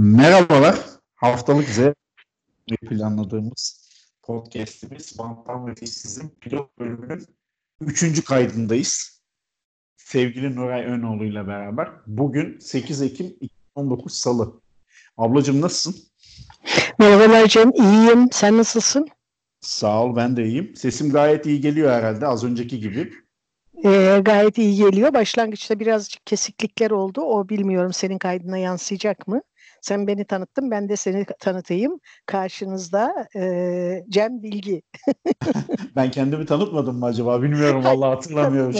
Merhabalar. Haftalık Z planladığımız podcast'imiz Banttan ve Fişsiz'in pilot bölümünün üçüncü kaydındayız. Sevgili Nuray Önoğlu ile beraber. Bugün 8 Ekim 2019 Salı. Ablacığım nasılsın? Merhabalar Cem, iyiyim. Sen nasılsın? Sağ ol, ben de iyiyim. Sesim gayet iyi geliyor herhalde az önceki gibi. Ee, gayet iyi geliyor. Başlangıçta birazcık kesiklikler oldu. O bilmiyorum senin kaydına yansıyacak mı? Sen beni tanıttın, ben de seni tanıtayım. Karşınızda e, Cem Bilgi. ben kendimi tanıtmadım mı acaba? Bilmiyorum vallahi hatırlamıyorum.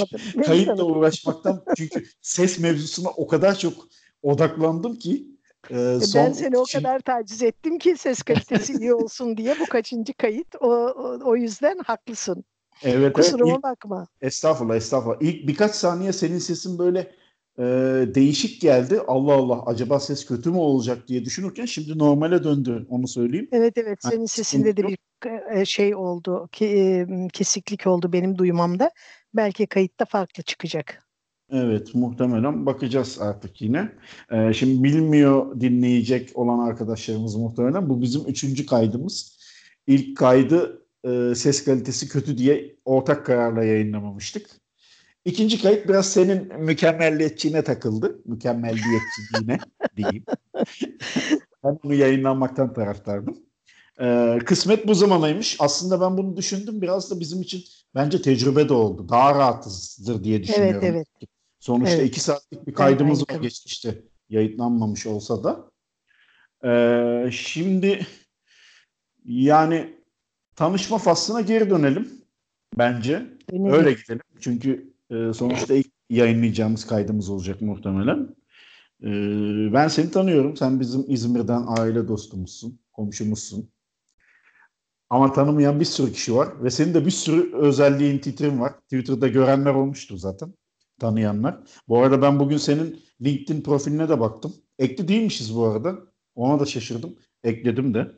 Kayıtla uğraşmaktan çünkü ses mevzusuna o kadar çok odaklandım ki e, son... Ben seni o kadar taciz ettim ki ses kalitesi iyi olsun diye bu kaçıncı kayıt. O, o, o yüzden haklısın. Evet, Kusuruma evet. bakma. Estağfurullah, estağfurullah. İlk birkaç saniye senin sesin böyle e, değişik geldi. Allah Allah acaba ses kötü mü olacak diye düşünürken şimdi normale döndü onu söyleyeyim. Evet evet senin sesinde de bir e, şey oldu ki e, kesiklik oldu benim duymamda. Belki kayıtta farklı çıkacak. Evet muhtemelen bakacağız artık yine. Ee, şimdi bilmiyor dinleyecek olan arkadaşlarımız muhtemelen bu bizim üçüncü kaydımız. İlk kaydı e, ses kalitesi kötü diye ortak kararla yayınlamamıştık. İkinci kayıt biraz senin mükemmelliyetçiliğine takıldı. Mükemmelliyetçiliğine diyeyim. ben bunu yayınlanmaktan taraftardım. Ee, kısmet bu zamanaymış. Aslında ben bunu düşündüm. Biraz da bizim için bence tecrübe de oldu. Daha rahatızdır diye düşünüyorum. Evet, evet. Sonuçta evet. iki saatlik bir kaydımız evet, var geçmişte. Yayınlanmamış olsa da. Ee, şimdi yani tanışma faslına geri dönelim bence. Öyle gidelim. Çünkü e, sonuçta ilk yayınlayacağımız kaydımız olacak muhtemelen. E, ben seni tanıyorum. Sen bizim İzmir'den aile dostumuzsun, komşumuzsun. Ama tanımayan bir sürü kişi var ve senin de bir sürü özelliğin, titrin var. Twitter'da görenler olmuştur zaten, tanıyanlar. Bu arada ben bugün senin LinkedIn profiline de baktım. Ekli değilmişiz bu arada. Ona da şaşırdım. Ekledim de.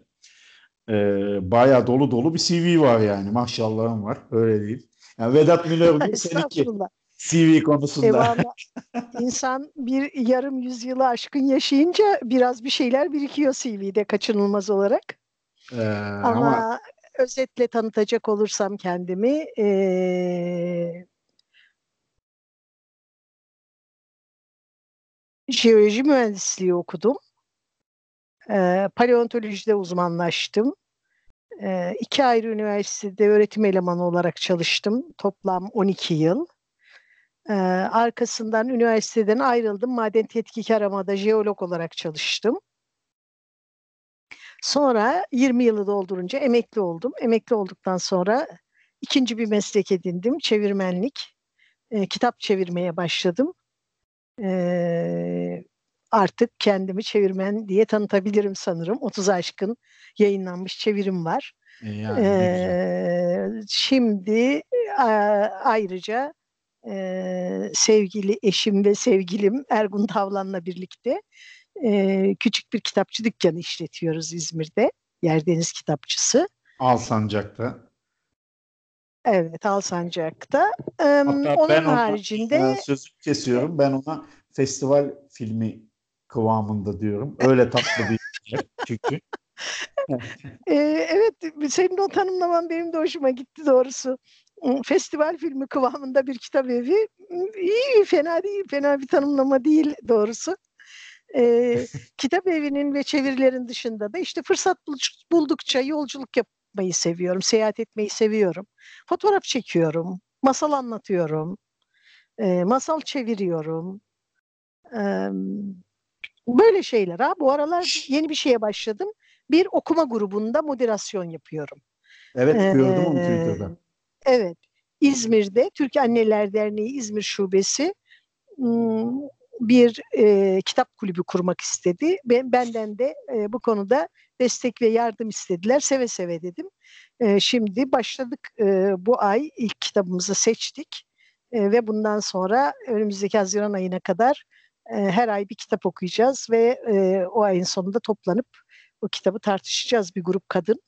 Ee, bayağı dolu dolu bir CV var yani. Maşallahım var. Öyle değil. Yani Vedat Milor değil seninki. CV konusunda. Eyvallah. İnsan bir yarım yüzyılı aşkın yaşayınca biraz bir şeyler birikiyor CV'de kaçınılmaz olarak. Ee, ama, ama özetle tanıtacak olursam kendimi ee, jeoloji mühendisliği okudum. E, paleontolojide uzmanlaştım. E, iki ayrı üniversitede öğretim elemanı olarak çalıştım. Toplam 12 yıl. E, arkasından üniversiteden ayrıldım. Maden tetkik aramada jeolog olarak çalıştım. Sonra 20 yılı doldurunca emekli oldum. Emekli olduktan sonra ikinci bir meslek edindim. Çevirmenlik. E, kitap çevirmeye başladım. E, artık kendimi çevirmen diye tanıtabilirim sanırım. 30 aşkın yayınlanmış çevirim var. E yani, ee, şimdi a, ayrıca e, sevgili eşim ve sevgilim Ergun Tavlan'la birlikte e, küçük bir kitapçı dükkanı işletiyoruz İzmir'de. Yerdeniz Kitapçısı. Alsancak'ta. Evet Alsancak'ta. Hatta Onun ben haricinde... Ona, sözü kesiyorum. Ben ona festival filmi kıvamında diyorum. Öyle tatlı bir şey çünkü. ee, evet, senin o tanımlaman benim de hoşuma gitti doğrusu. Festival filmi kıvamında bir kitap evi iyi, fena değil, fena bir tanımlama değil doğrusu. Ee, kitap evinin ve çevirilerin dışında da işte fırsat buldukça yolculuk yapmayı seviyorum, seyahat etmeyi seviyorum. Fotoğraf çekiyorum, masal anlatıyorum, e, masal çeviriyorum. E, Böyle şeyler ha. Bu aralar yeni bir şeye başladım. Bir okuma grubunda moderasyon yapıyorum. Evet gördüm onu Twitter'da. Evet. İzmir'de Türk Anneler Derneği İzmir Şubesi bir e, kitap kulübü kurmak istedi. Ben, benden de e, bu konuda destek ve yardım istediler. Seve seve dedim. E, şimdi başladık e, bu ay ilk kitabımızı seçtik. E, ve bundan sonra önümüzdeki Haziran ayına kadar her ay bir kitap okuyacağız ve e, o ayın sonunda toplanıp o kitabı tartışacağız bir grup kadın.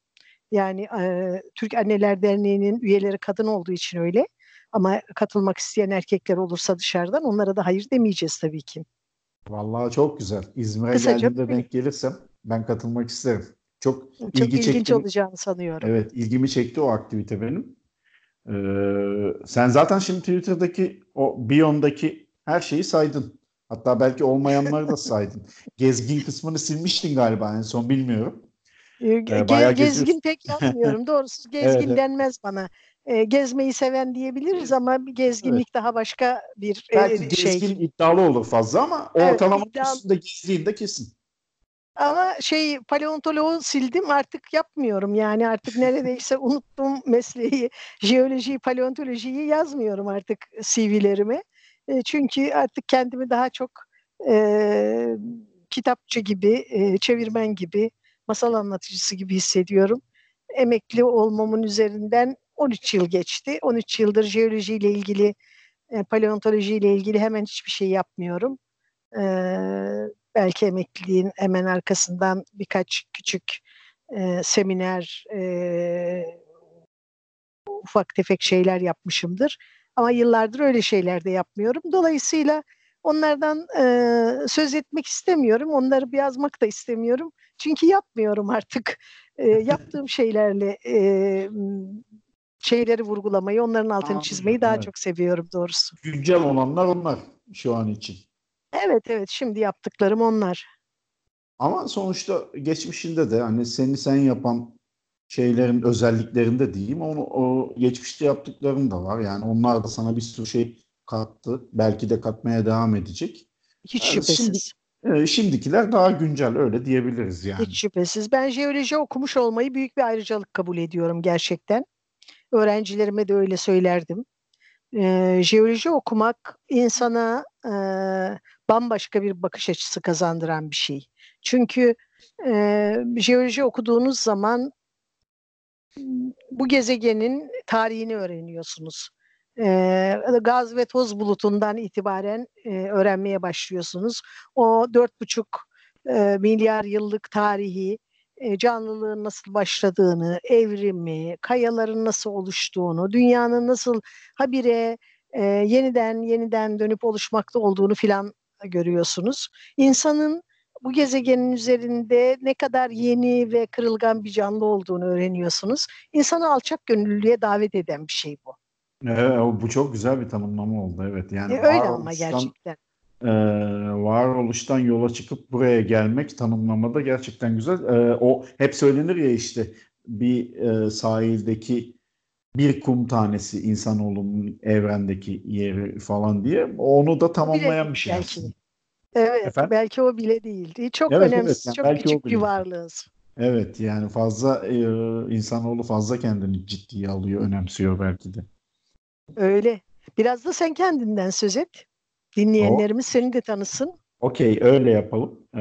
Yani e, Türk Anneler Derneği'nin üyeleri kadın olduğu için öyle. Ama katılmak isteyen erkekler olursa dışarıdan onlara da hayır demeyeceğiz tabii ki. Vallahi çok güzel. İzmir'e geldiğimde denk gelirsem ben katılmak isterim. Çok, çok ilgi ilginç çekti. olacağını sanıyorum. Evet, ilgimi çekti o aktivite benim. Ee, sen zaten şimdi Twitter'daki o biyondaki her şeyi saydın. Hatta belki olmayanları da saydın. Gezgin kısmını silmiştin galiba en son bilmiyorum. Ee, Ge- gezgin pek yapmıyorum. Doğrusu gezgin evet. denmez bana. E, gezmeyi seven diyebiliriz ama gezginlik evet. daha başka bir belki e, şey. Gezgin iddialı olur fazla ama evet, ortalama iddialı... üstünde gezdiğinde kesin. Ama şey paleontoloğu sildim artık yapmıyorum yani artık neredeyse unuttum mesleği jeolojiyi paleontolojiyi yazmıyorum artık CV'lerime. E, çünkü artık kendimi daha çok e, kitapçı gibi, e, çevirmen gibi, masal anlatıcısı gibi hissediyorum. Emekli olmamın üzerinden 13 yıl geçti. 13 yıldır jeolojiyle ilgili, e, paleontolojiyle ilgili hemen hiçbir şey yapmıyorum. E, belki emekliliğin hemen arkasından birkaç küçük e, seminer, e, ufak tefek şeyler yapmışımdır. Ama yıllardır öyle şeyler de yapmıyorum. Dolayısıyla onlardan e, söz etmek istemiyorum. Onları yazmak da istemiyorum. Çünkü yapmıyorum artık. E, yaptığım şeylerle e, şeyleri vurgulamayı, onların altını çizmeyi daha evet. çok seviyorum doğrusu. Güncel olanlar onlar şu an için. Evet evet şimdi yaptıklarım onlar. Ama sonuçta geçmişinde de hani seni sen yapan şeylerin özelliklerinde diyeyim onu o geçmişte yaptıkların da var. Yani onlar da sana bir sürü şey kattı. Belki de katmaya devam edecek. Hiç yani şüphesiz. Şimdi, e, şimdikiler daha güncel öyle diyebiliriz yani. Hiç şüphesiz. Ben jeoloji okumuş olmayı büyük bir ayrıcalık kabul ediyorum gerçekten. Öğrencilerime de öyle söylerdim. E, jeoloji okumak insana e, bambaşka bir bakış açısı kazandıran bir şey. Çünkü e, jeoloji okuduğunuz zaman bu gezegenin tarihini öğreniyorsunuz. E, gaz ve toz bulutundan itibaren e, öğrenmeye başlıyorsunuz. O dört buçuk e, milyar yıllık tarihi, e, canlılığın nasıl başladığını, evrimi, kayaların nasıl oluştuğunu, dünyanın nasıl habire e, yeniden yeniden dönüp oluşmakta olduğunu filan görüyorsunuz. İnsanın bu gezegenin üzerinde ne kadar yeni ve kırılgan bir canlı olduğunu öğreniyorsunuz. İnsanı alçak gönüllülüğe davet eden bir şey bu. Evet, bu çok güzel bir tanımlama oldu evet. Yani e, öyle ama gerçekten. E, varoluştan yola çıkıp buraya gelmek tanımlamada gerçekten güzel. E, o hep söylenir ya işte bir e, sahildeki bir kum tanesi insanoğlunun evrendeki yeri falan diye onu da tamamlayan bir şey belki. Evet, Efendim? belki o bile değildi. Çok evet, önemsiz, evet, yani çok küçük bir varlığız. Evet, yani fazla e, insanoğlu fazla kendini ciddiye alıyor, önemsiyor belki de. Öyle. Biraz da sen kendinden söz et. Dinleyenlerimiz o. seni de tanısın. Okey, öyle yapalım. Ee,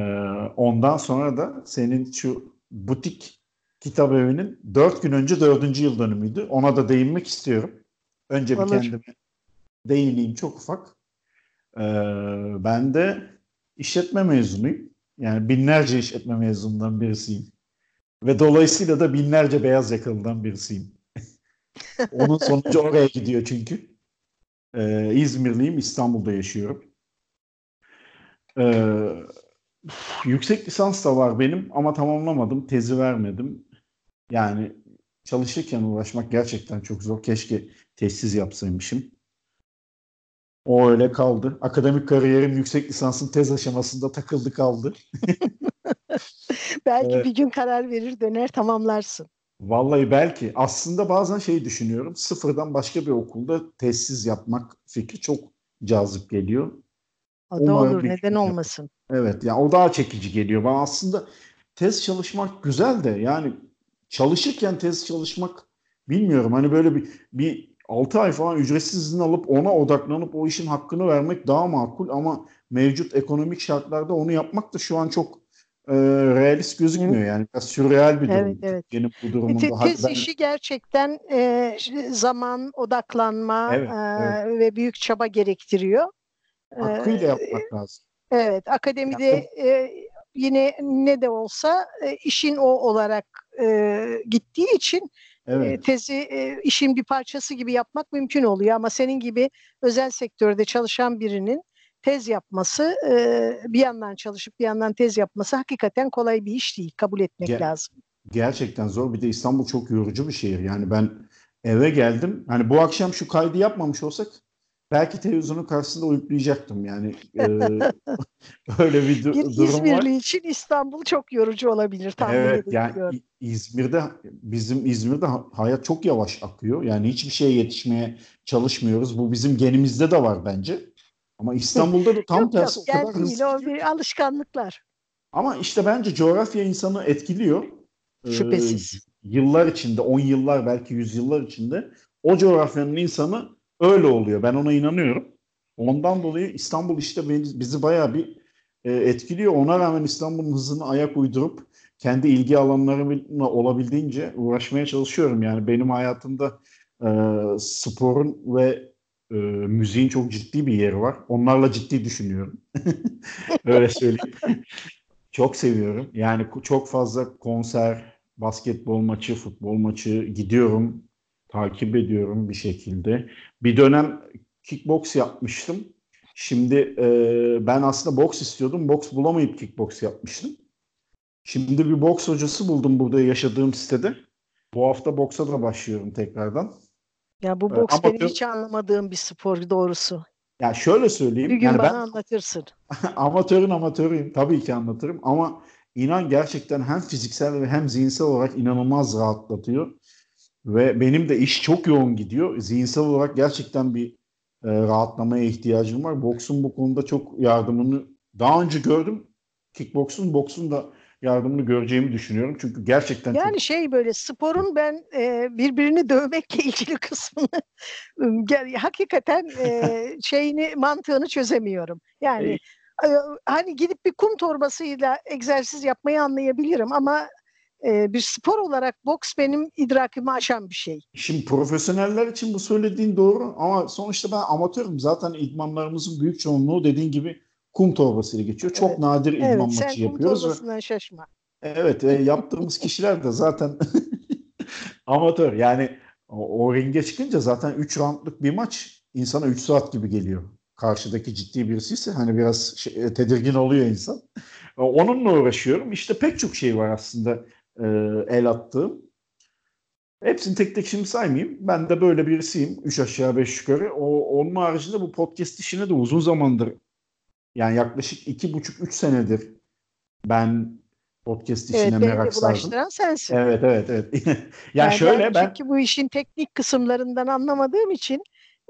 ondan sonra da senin şu butik kitap evinin dört gün önce dördüncü yıl dönümüydü. Ona da değinmek istiyorum. Önce bir Olur. kendime değineyim çok ufak. Ee, ben de işletme mezunuyum. Yani binlerce işletme mezunundan birisiyim. Ve dolayısıyla da binlerce beyaz yakalıdan birisiyim. Onun sonucu oraya gidiyor çünkü. Ee, İzmirliyim, İstanbul'da yaşıyorum. Ee, yüksek lisans da var benim ama tamamlamadım, tezi vermedim. Yani çalışırken uğraşmak gerçekten çok zor. Keşke tesis yapsaymışım. O öyle kaldı. Akademik kariyerim yüksek lisansın tez aşamasında takıldı kaldı. belki evet. bir gün karar verir döner tamamlarsın. Vallahi belki. Aslında bazen şey düşünüyorum. Sıfırdan başka bir okulda tesis yapmak fikri çok cazip geliyor. O da olur. Neden olmasın? Evet. Yani o daha çekici geliyor. Bana aslında tez çalışmak güzel de yani çalışırken tez çalışmak bilmiyorum. Hani böyle bir, bir 6 ay falan ücretsiz izin alıp ona odaklanıp o işin hakkını vermek daha makul ama mevcut ekonomik şartlarda onu yapmak da şu an çok e, realist gözükmüyor yani. Biraz sürreal bir durum. Evet, evet. Benim bu durumunda. Te, tez ben... işi gerçekten e, zaman, odaklanma evet, e, evet. ve büyük çaba gerektiriyor. Hakkıyla yapmak lazım. Evet, akademide yani, e, yine ne de olsa e, işin o olarak e, gittiği için evet. tezi işin bir parçası gibi yapmak mümkün oluyor ama senin gibi özel sektörde çalışan birinin tez yapması bir yandan çalışıp bir yandan tez yapması hakikaten kolay bir iş değil. Kabul etmek Ger- lazım. Gerçekten zor. Bir de İstanbul çok yorucu bir şehir. Yani ben eve geldim. Hani bu akşam şu kaydı yapmamış olsak belki televizyonun karşısında uyuklayacaktım. Yani e, öyle bir, du- bir durum İzmirli var. için İstanbul çok yorucu olabilir. Tahmin evet yani İzmir'de bizim İzmir'de hayat çok yavaş akıyor. Yani hiçbir şeye yetişmeye çalışmıyoruz. Bu bizim genimizde de var bence. Ama İstanbul'da da tam yok, tersi yok, o kadar hızlı. O bir alışkanlıklar. Ama işte bence coğrafya insanı etkiliyor. Şüphesiz. Ee, yıllar içinde, on yıllar belki yüz yıllar içinde o coğrafyanın insanı öyle oluyor. Ben ona inanıyorum. Ondan dolayı İstanbul işte bizi bayağı bir e, etkiliyor. Ona rağmen İstanbul'un hızını ayak uydurup kendi ilgi alanlarımla olabildiğince uğraşmaya çalışıyorum. Yani benim hayatımda e, sporun ve e, müziğin çok ciddi bir yeri var. Onlarla ciddi düşünüyorum. Öyle söyleyeyim. çok seviyorum. Yani çok fazla konser, basketbol maçı, futbol maçı gidiyorum. Takip ediyorum bir şekilde. Bir dönem kickbox yapmıştım. Şimdi e, ben aslında boks istiyordum. Boks bulamayıp kickbox yapmıştım. Şimdi bir boks hocası buldum burada yaşadığım sitede. Bu hafta boksa da başlıyorum tekrardan. Ya bu ee, boks Amatör... benim hiç anlamadığım bir spor doğrusu. Ya şöyle söyleyeyim. Bir gün yani bana ben, anlatırsın. amatörün amatörüyüm. Tabii ki anlatırım ama inan gerçekten hem fiziksel ve hem zihinsel olarak inanılmaz rahatlatıyor. Ve benim de iş çok yoğun gidiyor. Zihinsel olarak gerçekten bir e, rahatlamaya ihtiyacım var. Boksun bu konuda çok yardımını daha önce gördüm. Kickboksun, boksun da yardımını göreceğimi düşünüyorum. Çünkü gerçekten yani çok... şey böyle sporun ben e, birbirini dövmekle ilgili kısmını e, hakikaten e, şeyini mantığını çözemiyorum. Yani e, hani gidip bir kum torbasıyla egzersiz yapmayı anlayabilirim ama e, bir spor olarak boks benim idrakimi aşan bir şey. Şimdi profesyoneller için bu söylediğin doğru ama sonuçta ben amatörüm. Zaten idmanlarımızın büyük çoğunluğu dediğin gibi kum torbasıyla geçiyor. Çok evet. nadir idman evet, maçı yapıyoruz. Evet, sen kum torbasından ve... şaşma. Evet, e, yaptığımız kişiler de zaten amatör. Yani o, o ringe çıkınca zaten 3 roundluk bir maç insana 3 saat gibi geliyor. Karşıdaki ciddi birisi ise hani biraz şey, e, tedirgin oluyor insan. E, onunla uğraşıyorum. İşte pek çok şey var aslında e, el attığım. Hepsini tek tek şimdi saymayayım. Ben de böyle birisiyim. Üç aşağı beş yukarı. O, onun haricinde bu podcast işine de uzun zamandır yani yaklaşık iki buçuk üç senedir ben podcast işine evet, merak sardım. bulaştıran sensin. Evet evet evet. yani, yani şöyle ben çünkü bu işin teknik kısımlarından anlamadığım için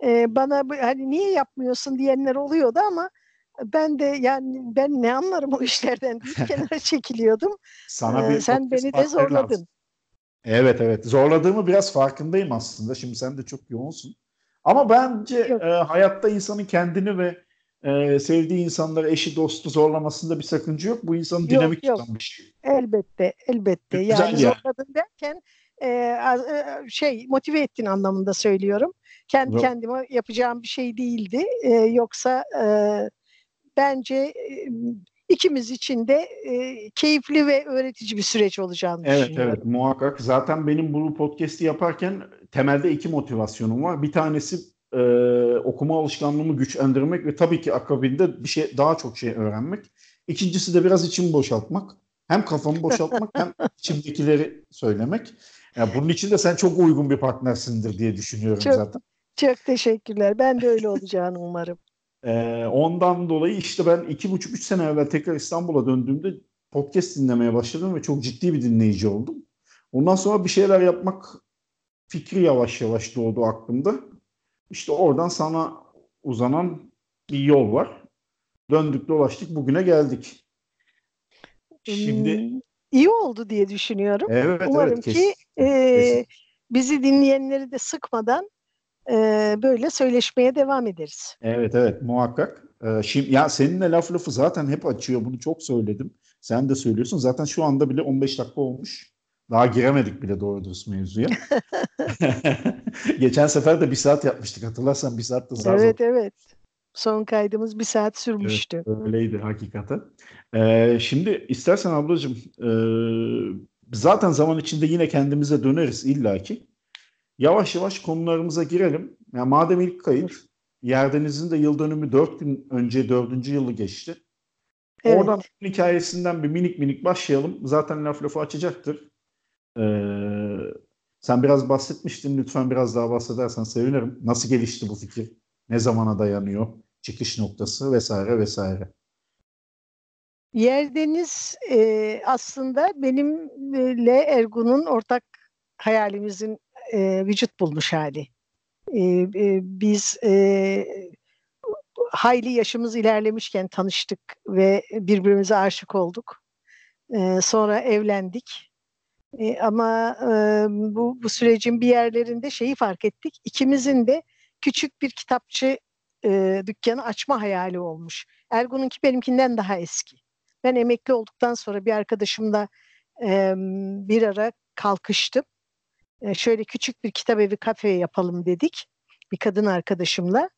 e, bana hani niye yapmıyorsun diyenler oluyordu ama ben de yani ben ne anlarım o işlerden diye kenara çekiliyordum. Sana bir ee, sen beni de zorladın. Lazım. Evet evet zorladığımı biraz farkındayım aslında. Şimdi sen de çok yoğunsun. Ama bence e, hayatta insanın kendini ve e, sevdiği insanları, eşi, dostu zorlamasında bir sakınca yok. Bu insanın yok, dinamik yok. tutan bir şey. Elbette, elbette. Güzel yani ya. zorladın derken e, e, şey motive ettin anlamında söylüyorum. Kendi yok. kendime yapacağım bir şey değildi. E, yoksa e, bence ikimiz için de e, keyifli ve öğretici bir süreç olacağını evet, düşünüyorum. Evet, muhakkak. Zaten benim bu podcast'i yaparken temelde iki motivasyonum var. Bir tanesi e, okuma alışkanlığımı güçlendirmek ve tabii ki akabinde bir şey daha çok şey öğrenmek. İkincisi de biraz içimi boşaltmak. Hem kafamı boşaltmak hem içimdekileri söylemek. Yani bunun için de sen çok uygun bir partnersindir diye düşünüyorum çok, zaten. Çok teşekkürler. Ben de öyle olacağını umarım. Ee, ondan dolayı işte ben iki buçuk üç sene evvel tekrar İstanbul'a döndüğümde podcast dinlemeye başladım ve çok ciddi bir dinleyici oldum. Ondan sonra bir şeyler yapmak fikri yavaş yavaş doğdu aklımda. İşte oradan sana uzanan bir yol var. Döndük dolaştık bugüne geldik. Şimdi hmm, iyi oldu diye düşünüyorum. Evet, Umarım evet, kes, ki e, bizi dinleyenleri de sıkmadan e, böyle söyleşmeye devam ederiz. Evet evet muhakkak. Ee, şimdi ya seninle laf lafı zaten hep açıyor. Bunu çok söyledim. Sen de söylüyorsun. Zaten şu anda bile 15 dakika olmuş. Daha giremedik bile doğru dürüst mevzuya. Geçen sefer de bir saat yapmıştık. Hatırlarsan bir saat de sağ Evet zor. evet. Son kaydımız bir saat sürmüştü. Evet, öyleydi hakikaten. Ee, şimdi istersen ablacığım e, zaten zaman içinde yine kendimize döneriz illaki. Yavaş yavaş konularımıza girelim. Yani madem ilk kayıt Yerdeniz'in de yıl dönümü 4 gün önce 4. yılı geçti. Evet. Oradan hikayesinden bir minik minik başlayalım. Zaten laf lafı açacaktır. Ee, sen biraz bahsetmiştin. Lütfen biraz daha bahsedersen sevinirim. Nasıl gelişti bu fikir? Ne zamana dayanıyor? Çıkış noktası vesaire vesaire. Yerdeniz e, aslında benimle Ergun'un ortak hayalimizin e, vücut bulmuş hali. E, e, biz e, hayli yaşımız ilerlemişken tanıştık ve birbirimize aşık olduk. E, sonra evlendik. E, ama e, bu, bu sürecin bir yerlerinde şeyi fark ettik. İkimizin de küçük bir kitapçı e, dükkanı açma hayali olmuş. Ergun'unki benimkinden daha eski. Ben emekli olduktan sonra bir arkadaşımla e, bir ara kalkıştım. E, şöyle küçük bir kitap evi kafe yapalım dedik. Bir kadın arkadaşımla.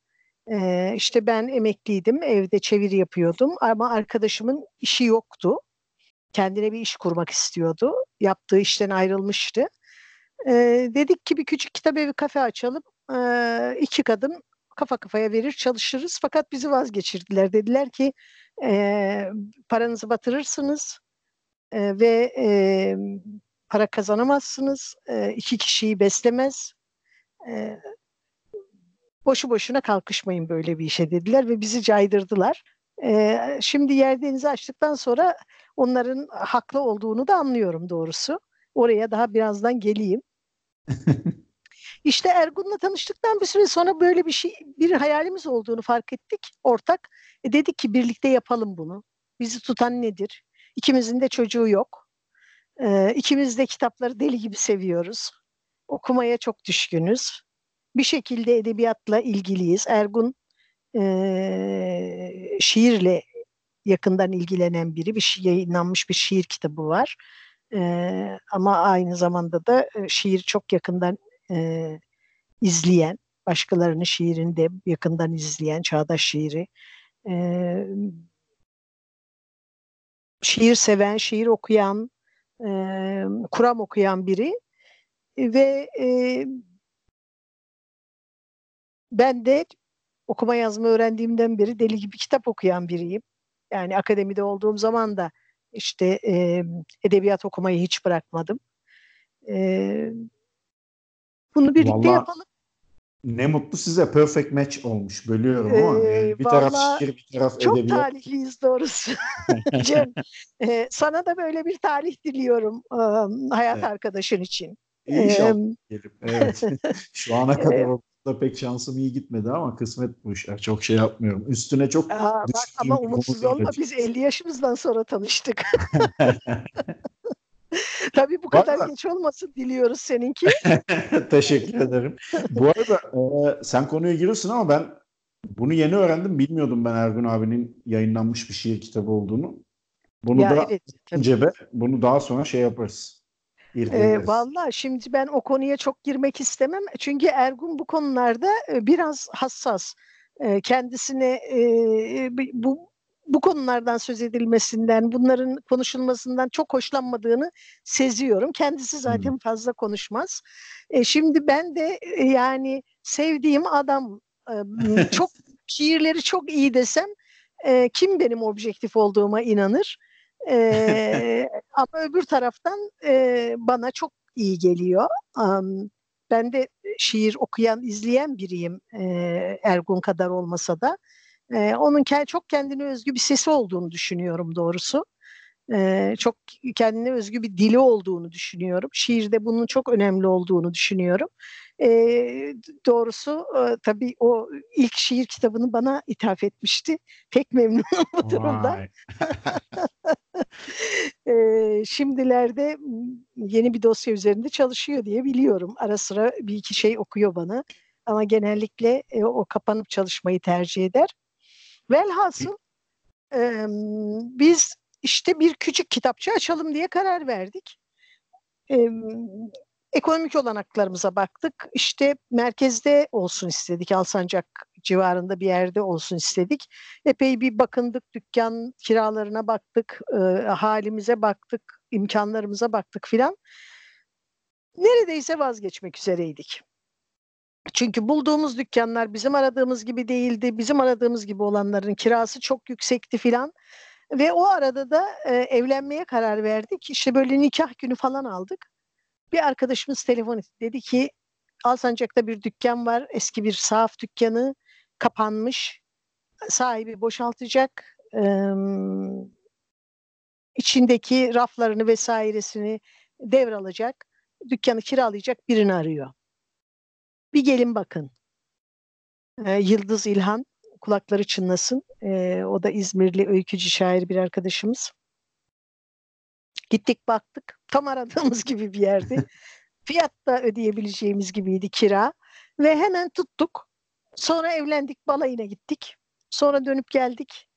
E, işte ben emekliydim, evde çeviri yapıyordum ama arkadaşımın işi yoktu. Kendine bir iş kurmak istiyordu. Yaptığı işten ayrılmıştı. E, dedik ki bir küçük kitap evi kafe açalım. E, iki kadın kafa kafaya verir çalışırız. Fakat bizi vazgeçirdiler. Dediler ki paranızı batırırsınız ve para kazanamazsınız. E, iki kişiyi beslemez. E, boşu boşuna kalkışmayın böyle bir işe dediler ve bizi caydırdılar. E, şimdi yer denizi açtıktan sonra onların haklı olduğunu da anlıyorum doğrusu. Oraya daha birazdan geleyim. İşte Ergun'la tanıştıktan bir süre sonra böyle bir şey, bir hayalimiz olduğunu fark ettik ortak. E dedik ki birlikte yapalım bunu. Bizi tutan nedir? İkimizin de çocuğu yok. E, ikimiz de kitapları deli gibi seviyoruz. Okumaya çok düşkünüz. Bir şekilde edebiyatla ilgiliyiz. Ergun e, şiirle yakından ilgilenen biri. Bir şey, yayınlanmış bir şiir kitabı var. E, ama aynı zamanda da şiir çok yakından e, izleyen, başkalarının şiirini de yakından izleyen, çağdaş şiiri, e, şiir seven, şiir okuyan, e, kuram okuyan biri ve e, ben de okuma yazma öğrendiğimden beri deli gibi kitap okuyan biriyim. Yani akademide olduğum zaman da işte e, edebiyat okumayı hiç bırakmadım. E, bunu birlikte Vallahi, yapalım. Ne mutlu size perfect match olmuş. Bölüyorum ama ee, yani bir taraf şiir bir taraf çok edebiyat. Çok talihliyiz doğrusu. Cem, e, sana da böyle bir talih diliyorum um, hayat evet. arkadaşın için. İnşallah. Ee, evet. Şu ana kadar da pek şansım iyi gitmedi ama kısmet bu işler. Çok şey yapmıyorum. Üstüne çok Aa, bak ama umutsuz olma. Biz 50 yaşımızdan sonra tanıştık. Tabii bu kadar arada, geç olmasın diliyoruz seninki. Teşekkür ederim. Bu arada e, sen konuya giriyorsun ama ben bunu yeni öğrendim. Bilmiyordum ben Ergun abinin yayınlanmış bir şiir kitabı olduğunu. Bunu ya da evet, cebe, bunu daha sonra şey yaparız. E, Valla şimdi ben o konuya çok girmek istemem. Çünkü Ergun bu konularda biraz hassas. E, kendisine e, bu bu konulardan söz edilmesinden, bunların konuşulmasından çok hoşlanmadığını seziyorum. Kendisi zaten fazla konuşmaz. E, şimdi ben de e, yani sevdiğim adam e, çok şiirleri çok iyi desem e, kim benim objektif olduğuma inanır. E, ama öbür taraftan e, bana çok iyi geliyor. Um, ben de şiir okuyan, izleyen biriyim e, Ergun kadar olmasa da. E, onun çok kendine özgü bir sesi olduğunu düşünüyorum doğrusu. E, çok kendine özgü bir dili olduğunu düşünüyorum. Şiirde bunun çok önemli olduğunu düşünüyorum. E, doğrusu e, tabii o ilk şiir kitabını bana ithaf etmişti. Pek memnunum bu durumda. e, şimdilerde yeni bir dosya üzerinde çalışıyor diye biliyorum. Ara sıra bir iki şey okuyor bana. Ama genellikle e, o kapanıp çalışmayı tercih eder. Velhasıl e, biz işte bir küçük kitapçı açalım diye karar verdik. E, ekonomik olanaklarımıza baktık. İşte merkezde olsun istedik. Alsancak civarında bir yerde olsun istedik. Epey bir bakındık, dükkan kiralarına baktık, e, halimize baktık, imkanlarımıza baktık filan. Neredeyse vazgeçmek üzereydik. Çünkü bulduğumuz dükkanlar bizim aradığımız gibi değildi. Bizim aradığımız gibi olanların kirası çok yüksekti filan. Ve o arada da e, evlenmeye karar verdik. İşte böyle nikah günü falan aldık. Bir arkadaşımız telefon etti. Dedi ki Alsancak'ta bir dükkan var. Eski bir sahaf dükkanı kapanmış. Sahibi boşaltacak. Ee, içindeki raflarını vesairesini devralacak. Dükkanı kiralayacak birini arıyor. Bir gelin bakın. Ee, Yıldız İlhan kulakları çınlasın. Ee, o da İzmirli öykücü şair bir arkadaşımız. Gittik baktık. Tam aradığımız gibi bir yerdi. Fiyat da ödeyebileceğimiz gibiydi kira. Ve hemen tuttuk. Sonra evlendik, balayına gittik. Sonra dönüp geldik.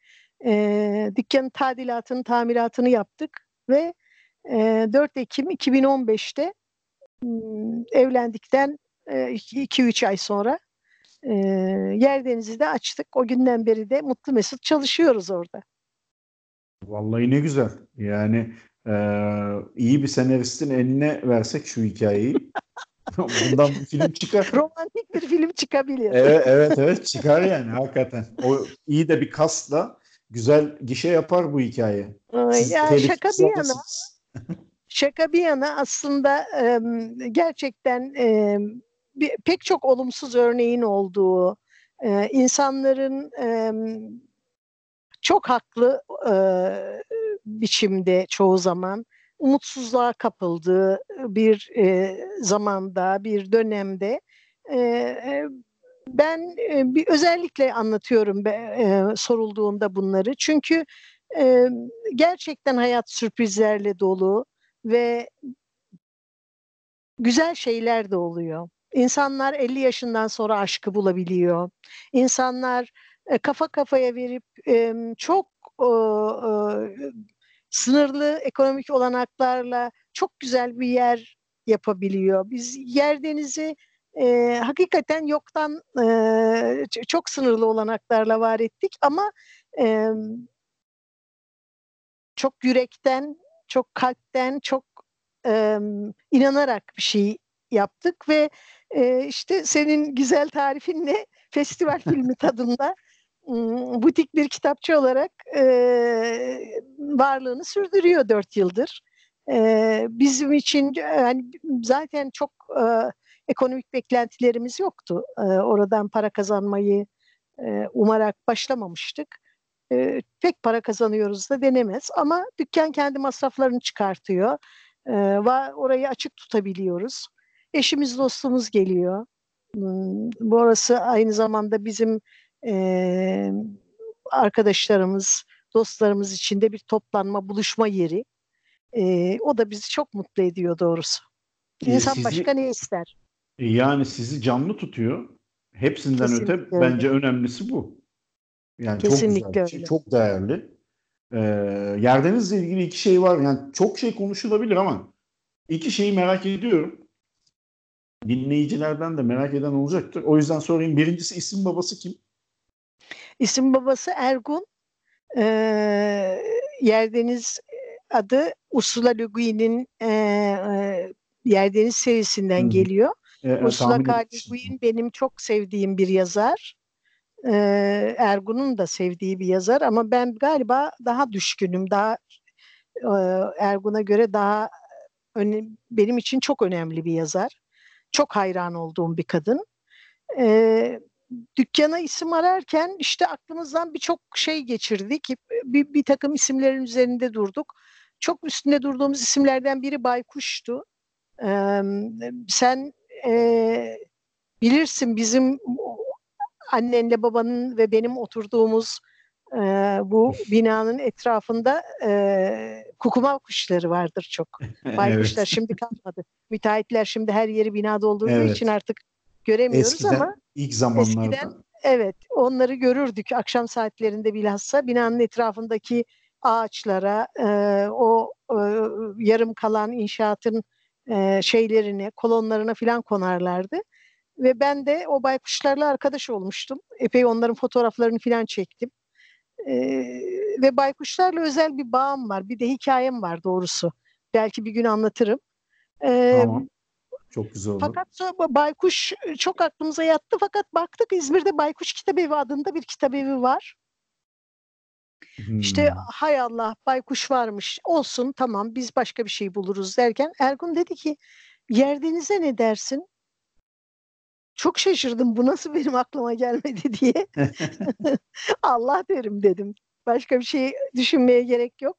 E, dükkanın tadilatını, tamiratını yaptık. Ve e, 4 Ekim 2015'te e, evlendikten 2-3 e, ay sonra e, Yer de açtık. O günden beri de mutlu mesut çalışıyoruz orada. Vallahi ne güzel. Yani ee, iyi bir senaristin eline versek şu hikayeyi. Bundan bir film çıkar. Romantik bir film çıkabilir. Evet evet evet çıkar yani hakikaten. O iyi de bir kasla güzel gişe yapar bu hikaye. Siz ya şaka bir yana. şaka bir yana aslında e, gerçekten e, bir, pek çok olumsuz örneğin olduğu, e, insanların e, çok haklı e, biçimde çoğu zaman umutsuzluğa kapıldığı bir e, zamanda, bir dönemde e, e, ben e, bir özellikle anlatıyorum e, sorulduğunda bunları. Çünkü e, gerçekten hayat sürprizlerle dolu ve güzel şeyler de oluyor. İnsanlar 50 yaşından sonra aşkı bulabiliyor. İnsanlar e, kafa kafaya verip çok sınırlı ekonomik olanaklarla çok güzel bir yer yapabiliyor. Biz yer denizi e, hakikaten yoktan e, çok sınırlı olanaklarla var ettik ama e, çok yürekten, çok kalpten, çok e, inanarak bir şey yaptık ve e, işte senin güzel tarifinle festival filmi tadında butik bir kitapçı olarak e, varlığını sürdürüyor dört yıldır. E, bizim için yani zaten çok e, ekonomik beklentilerimiz yoktu. E, oradan para kazanmayı e, umarak başlamamıştık. E, pek para kazanıyoruz da denemez ama dükkan kendi masraflarını çıkartıyor. E, orayı açık tutabiliyoruz. Eşimiz dostumuz geliyor. Bu arası aynı zamanda bizim e, arkadaşlarımız, dostlarımız içinde bir toplanma, buluşma yeri. E, o da bizi çok mutlu ediyor doğrusu. İnsan sizi, başka ne ister? Yani sizi canlı tutuyor. Hepsinden Kesinlikle öte öyle. bence önemlisi bu. Yani Kesinlikle çok güzel, şey, çok değerli. Ee, yerdenizle ilgili iki şey var. Yani çok şey konuşulabilir ama iki şeyi merak ediyorum. Dinleyicilerden de merak eden olacaktır. O yüzden sorayım. Birincisi isim babası kim? İsim babası Ergun. E, Yerdeniz adı Ursula Le Guin'in e, e, Yerdeniz serisinden hmm. geliyor. E, Ursula. Le Guin benim çok sevdiğim bir yazar. E, Ergun'un da sevdiği bir yazar ama ben galiba daha düşkünüm. Daha e, Ergun'a göre daha öne, benim için çok önemli bir yazar. Çok hayran olduğum bir kadın. E, dükkana isim ararken işte aklımızdan birçok şey geçirdik. Bir, bir takım isimlerin üzerinde durduk. Çok üstünde durduğumuz isimlerden biri Baykuş'tu. Ee, sen e, bilirsin bizim annenle babanın ve benim oturduğumuz e, bu binanın etrafında e, kukuma kuşları vardır çok. Baykuşlar evet. şimdi kalmadı. Müteahhitler şimdi her yeri bina doldurduğu evet. için artık göremiyoruz eskiden, ama ilk zamanlarda eskiden evet onları görürdük akşam saatlerinde bilhassa binanın etrafındaki ağaçlara e, o e, yarım kalan inşaatın e, şeylerine kolonlarına filan konarlardı ve ben de o baykuşlarla arkadaş olmuştum epey onların fotoğraflarını filan çektim e, ve baykuşlarla özel bir bağım var bir de hikayem var doğrusu belki bir gün anlatırım. E, tamam Çok güzel olur. Fakat sonra Baykuş çok aklımıza yattı fakat baktık İzmir'de Baykuş Kitabevi adında bir kitabevi var. Hmm. İşte hay Allah baykuş varmış olsun tamam biz başka bir şey buluruz derken Ergun dedi ki yerdenize ne dersin? Çok şaşırdım bu nasıl benim aklıma gelmedi diye. Allah derim dedim. Başka bir şey düşünmeye gerek yok.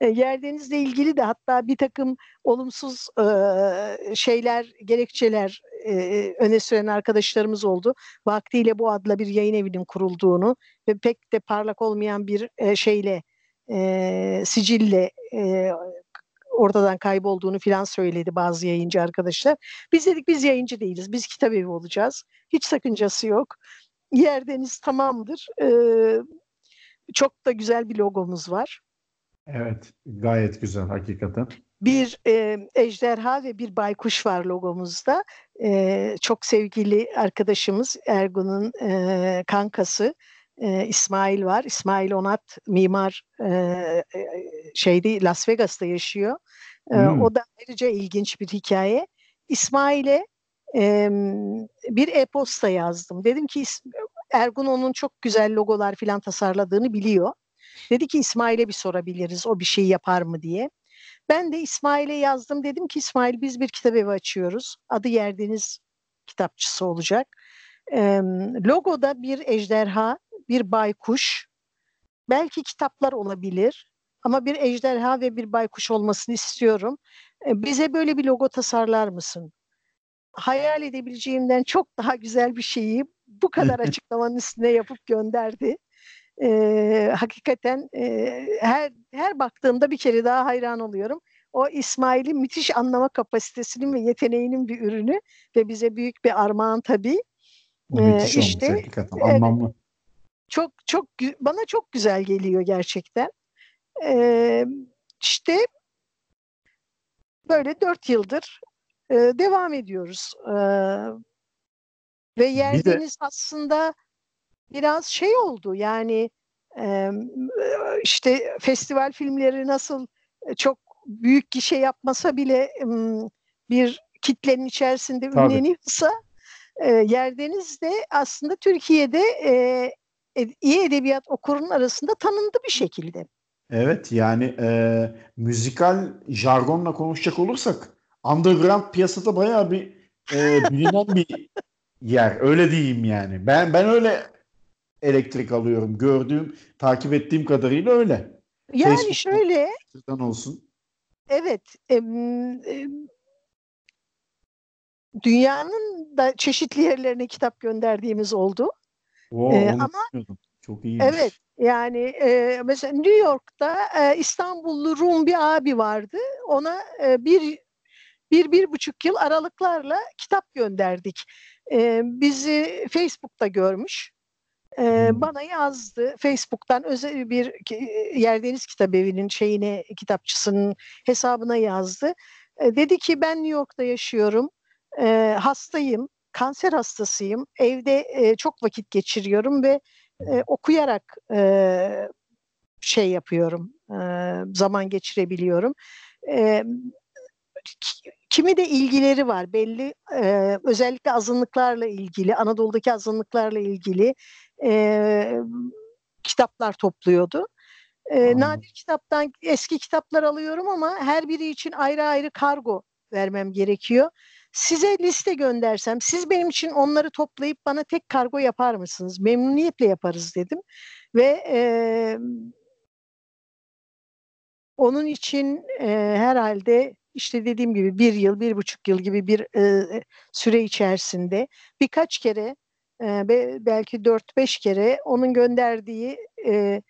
E, yerdenizle ilgili de hatta bir takım olumsuz e, şeyler, gerekçeler e, öne süren arkadaşlarımız oldu. Vaktiyle bu adla bir yayın evinin kurulduğunu ve pek de parlak olmayan bir e, şeyle, e, sicille e, ortadan kaybolduğunu filan söyledi bazı yayıncı arkadaşlar. Biz dedik biz yayıncı değiliz, biz kitap evi olacağız. Hiç sakıncası yok. Yerdeniz tamamdır. E, çok da güzel bir logomuz var. Evet, gayet güzel hakikaten. Bir e, ejderha ve bir baykuş var logomuzda. E, çok sevgili arkadaşımız Ergun'un e, kankası e, İsmail var. İsmail Onat mimar e, şeyde Las Vegas'ta yaşıyor. E, hmm. O da ayrıca ilginç bir hikaye. İsmail'e e, bir e-posta yazdım. Dedim ki Ergun onun çok güzel logolar filan tasarladığını biliyor. Dedi ki İsmail'e bir sorabiliriz o bir şey yapar mı diye. Ben de İsmail'e yazdım dedim ki İsmail biz bir kitap evi açıyoruz. Adı Yerdeniz kitapçısı olacak. E, logoda bir ejderha, bir baykuş, belki kitaplar olabilir ama bir ejderha ve bir baykuş olmasını istiyorum. E, bize böyle bir logo tasarlar mısın? Hayal edebileceğimden çok daha güzel bir şeyi bu kadar açıklamanın üstüne yapıp gönderdi e, hakikaten e, her her baktığımda bir kere daha hayran oluyorum. O İsmail'in müthiş anlama kapasitesinin ve yeteneğinin bir ürünü ve bize büyük bir armağan tabii. Müthiş ee, işte, olmuş hakikaten anlamlı. Evet, çok çok bana çok güzel geliyor gerçekten. Ee, işte böyle dört yıldır e, devam ediyoruz. Ee, ve Yerdeniz de... aslında biraz şey oldu yani e, işte festival filmleri nasıl çok büyük gişe yapmasa bile bir kitlenin içerisinde Tabii. ünleniyorsa e, Yerdeniz de aslında Türkiye'de e, iyi edebiyat okurun arasında tanındı bir şekilde. Evet yani e, müzikal jargonla konuşacak olursak underground piyasada bayağı bir e, bilinen bir yer öyle diyeyim yani. Ben ben öyle elektrik alıyorum. Gördüğüm, takip ettiğim kadarıyla öyle. Yani Facebook'tan şöyle olsun. Evet. E, e, dünyanın da çeşitli yerlerine kitap gönderdiğimiz oldu. Wow, e, ama çok iyi. Evet. Yani e, mesela New York'ta e, İstanbullu Rum bir abi vardı. Ona e, bir, bir, bir buçuk yıl aralıklarla kitap gönderdik. E, bizi Facebook'ta görmüş. Ee, bana yazdı Facebook'tan özel bir Yerdeniz Kitabevi'nin şeyine kitapçısının hesabına yazdı. Ee, dedi ki ben New York'ta yaşıyorum. Ee, hastayım. Kanser hastasıyım. Evde e, çok vakit geçiriyorum ve e, okuyarak e, şey yapıyorum. E, zaman geçirebiliyorum. E, kimi de ilgileri var belli e, özellikle azınlıklarla ilgili Anadolu'daki azınlıklarla ilgili e, kitaplar topluyordu. E, nadir kitaptan eski kitaplar alıyorum ama her biri için ayrı ayrı kargo vermem gerekiyor. Size liste göndersem siz benim için onları toplayıp bana tek kargo yapar mısınız? Memnuniyetle yaparız dedim. Ve e, onun için e, herhalde işte dediğim gibi bir yıl, bir buçuk yıl gibi bir e, süre içerisinde birkaç kere e, belki 4-5 kere onun gönderdiği e,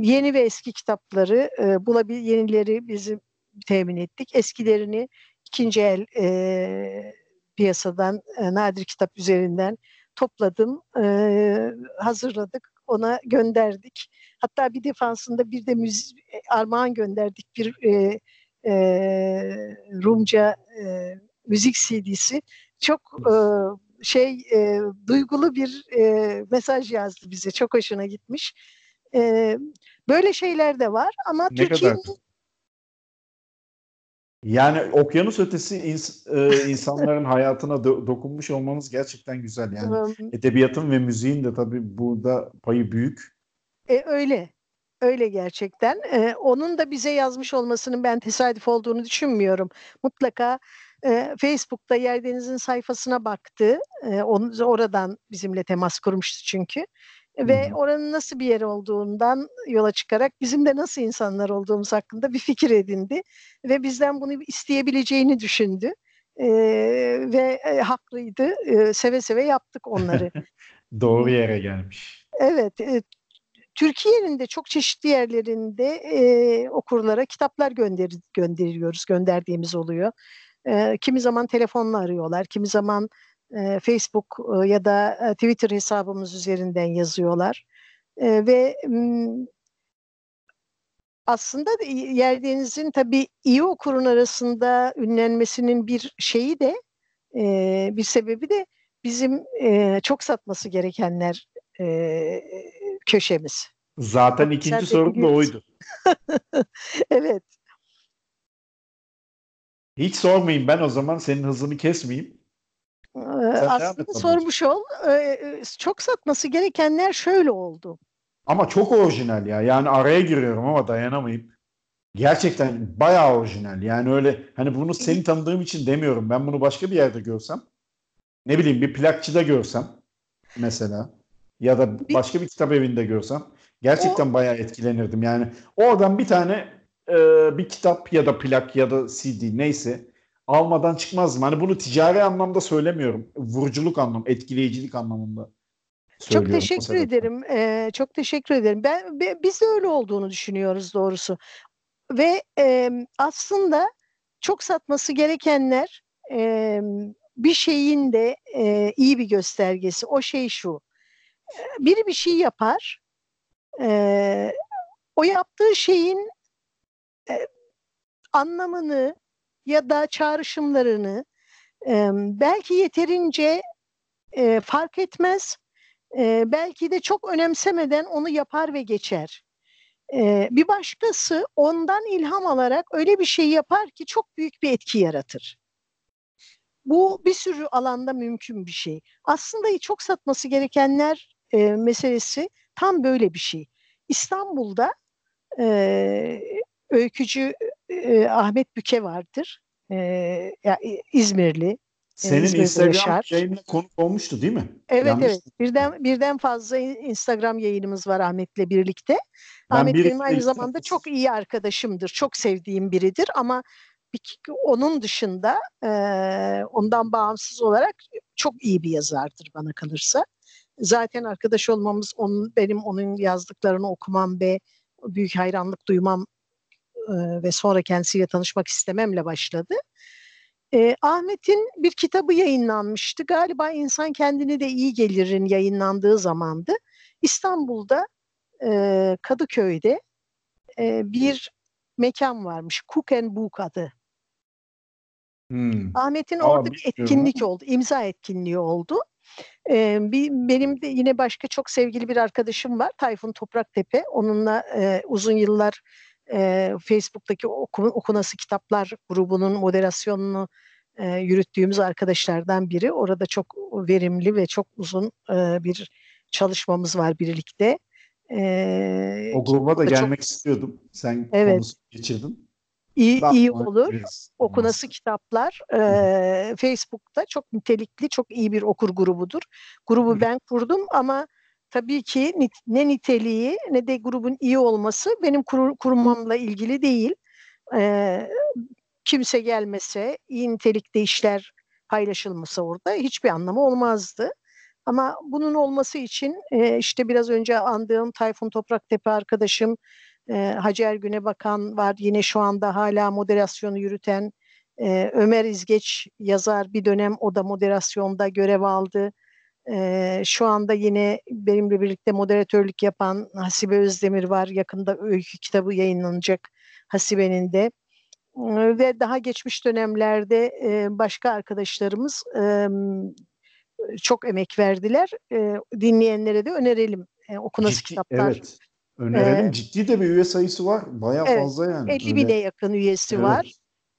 yeni ve eski kitapları e, bulabil yenileri bizim temin ettik. Eskilerini ikinci el e, piyasadan e, nadir kitap üzerinden topladım, e, hazırladık, ona gönderdik. Hatta bir defansında bir de müzik, armağan gönderdik bir e, e, Rumca e, müzik CD'si. Çok e, şey e, duygulu bir e, mesaj yazdı bize. Çok hoşuna gitmiş. E, böyle şeyler de var ama Türkiye'nin Yani okyanus ötesi ins, e, insanların hayatına do- dokunmuş olmanız gerçekten güzel. Yani edebiyatın ve müziğin de tabii burada payı büyük. E, öyle. Öyle gerçekten. E, onun da bize yazmış olmasının ben tesadüf olduğunu düşünmüyorum. Mutlaka e, Facebook'ta Yerdeniz'in sayfasına baktı. E, onu, oradan bizimle temas kurmuştu çünkü. Ve oranın nasıl bir yer olduğundan yola çıkarak bizim de nasıl insanlar olduğumuz hakkında bir fikir edindi. Ve bizden bunu isteyebileceğini düşündü. E, ve e, haklıydı. E, seve seve yaptık onları. Doğru yere gelmiş. Evet. E, Türkiye'nin de çok çeşitli yerlerinde e, okurlara kitaplar gönder gönderiyoruz, gönderdiğimiz oluyor. E, kimi zaman telefonla arıyorlar, kimi zaman e, Facebook e, ya da e, Twitter hesabımız üzerinden yazıyorlar. E, ve aslında Yerdeniz'in tabii iyi okurun arasında ünlenmesinin bir şeyi de e, bir sebebi de bizim e, çok satması gerekenler e, köşemiz. Zaten çok ikinci sorum da oydu. evet. Hiç sormayayım ben o zaman senin hızını kesmeyeyim. Aslında sormuş ol. Çok satması gerekenler şöyle oldu. Ama çok orijinal ya. Yani araya giriyorum ama dayanamayıp. Gerçekten bayağı orijinal. Yani öyle hani bunu seni tanıdığım için demiyorum. Ben bunu başka bir yerde görsem ne bileyim bir plakçıda görsem mesela ya da başka bir kitap evinde görsem gerçekten o, bayağı etkilenirdim. Yani oradan bir tane e, bir kitap ya da plak ya da CD neyse almadan çıkmazdım. Hani bunu ticari anlamda söylemiyorum. Vuruculuk anlamı, etkileyicilik anlamında. Çok teşekkür ederim. Ee, çok teşekkür ederim. Ben, ben biz de öyle olduğunu düşünüyoruz doğrusu. Ve e, aslında çok satması gerekenler e, bir şeyin de e, iyi bir göstergesi. O şey şu. Biri bir şey yapar. E, o yaptığı şeyin e, anlamını ya da çağrışımlarını e, belki yeterince e, fark etmez, e, belki de çok önemsemeden onu yapar ve geçer. E, bir başkası ondan ilham alarak öyle bir şey yapar ki çok büyük bir etki yaratır. Bu bir sürü alanda mümkün bir şey. Aslında çok satması gerekenler e, meselesi tam böyle bir şey. İstanbul'da e, öykücü e, Ahmet Büke vardır. E, ya, İzmirli. Senin İzmir'de Instagram yaşar. yayınına konuk olmuştu değil mi? Evet Yanlış evet. Birden birden fazla Instagram yayınımız var Ahmet'le birlikte. Ben Ahmet benim aynı zamanda çok iyi arkadaşımdır. Çok sevdiğim biridir ama onun dışında e, ondan bağımsız olarak çok iyi bir yazardır bana kalırsa. Zaten arkadaş olmamız onun benim onun yazdıklarını okumam ve büyük hayranlık duymam e, ve sonra kendisiyle tanışmak istememle başladı. E, Ahmet'in bir kitabı yayınlanmıştı. Galiba İnsan Kendini de iyi Gelir'in yayınlandığı zamandı. İstanbul'da e, Kadıköy'de e, bir mekan varmış. Cook and Book adı. Hmm. Ahmet'in orada bir etkinlik oldu. imza etkinliği oldu. Ee, bir, benim de yine başka çok sevgili bir arkadaşım var. Tayfun Topraktepe. Onunla e, uzun yıllar e, Facebook'taki oku, okunası kitaplar grubunun moderasyonunu e, yürüttüğümüz arkadaşlardan biri. Orada çok verimli ve çok uzun e, bir çalışmamız var birlikte. E, o gruba da gelmek çok, istiyordum. Sen evet. geçirdin. İyi, iyi olur. Okunası kitaplar e, Facebook'ta çok nitelikli, çok iyi bir okur grubudur. Grubu ben kurdum ama tabii ki ne niteliği ne de grubun iyi olması benim kur, ilgili değil. Ee, kimse gelmese, iyi nitelikte işler paylaşılmasa orada hiçbir anlamı olmazdı. Ama bunun olması için e, işte biraz önce andığım Tayfun Topraktepe arkadaşım e, Hacer Güne Bakan var. Yine şu anda hala moderasyonu yürüten e, Ömer İzgeç yazar bir dönem o da moderasyonda görev aldı. Şu anda yine benimle birlikte moderatörlük yapan Hasibe Özdemir var. Yakında öykü kitabı yayınlanacak Hasibe'nin de. Ve daha geçmiş dönemlerde e, başka arkadaşlarımız e, çok emek verdiler. E, dinleyenlere de önerelim. E, okunası Ciddi, kitaplar. Evet. Önerelim. Ee, Ciddi de bir üye sayısı var. Bayağı evet, fazla yani. 50 bine yakın üyesi evet. var.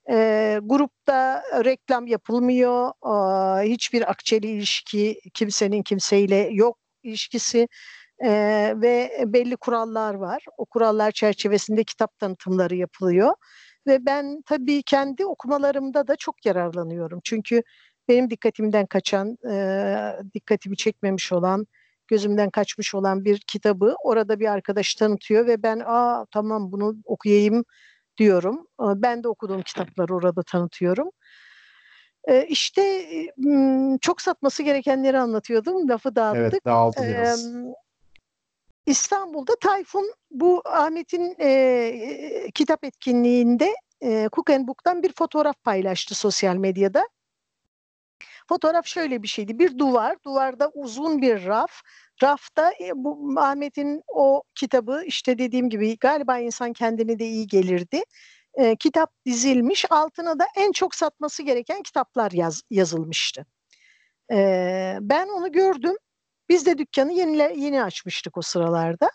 E, grupta reklam yapılmıyor. E, hiçbir akçeli ilişki kimsenin kimseyle yok ilişkisi e, ve belli kurallar var. O kurallar çerçevesinde kitap tanıtımları yapılıyor. Ve ben tabii kendi okumalarımda da çok yararlanıyorum. Çünkü benim dikkatimden kaçan, e, dikkatimi çekmemiş olan, gözümden kaçmış olan bir kitabı orada bir arkadaş tanıtıyor ve ben aa tamam bunu okuyayım diyorum. Ben de okuduğum kitapları orada tanıtıyorum. E, işte çok satması gerekenleri anlatıyordum. Lafı dağıttık. Evet dağıldı biraz. İstanbul'da Tayfun bu Ahmet'in e, kitap etkinliğinde e, Cook and Book'tan bir fotoğraf paylaştı sosyal medyada. Fotoğraf şöyle bir şeydi. Bir duvar, duvarda uzun bir raf. Rafta e, bu Ahmet'in o kitabı işte dediğim gibi galiba insan kendine de iyi gelirdi. E, kitap dizilmiş. Altına da en çok satması gereken kitaplar yaz, yazılmıştı. E, ben onu gördüm. Biz de dükkanı yeni, yeni açmıştık o sıralarda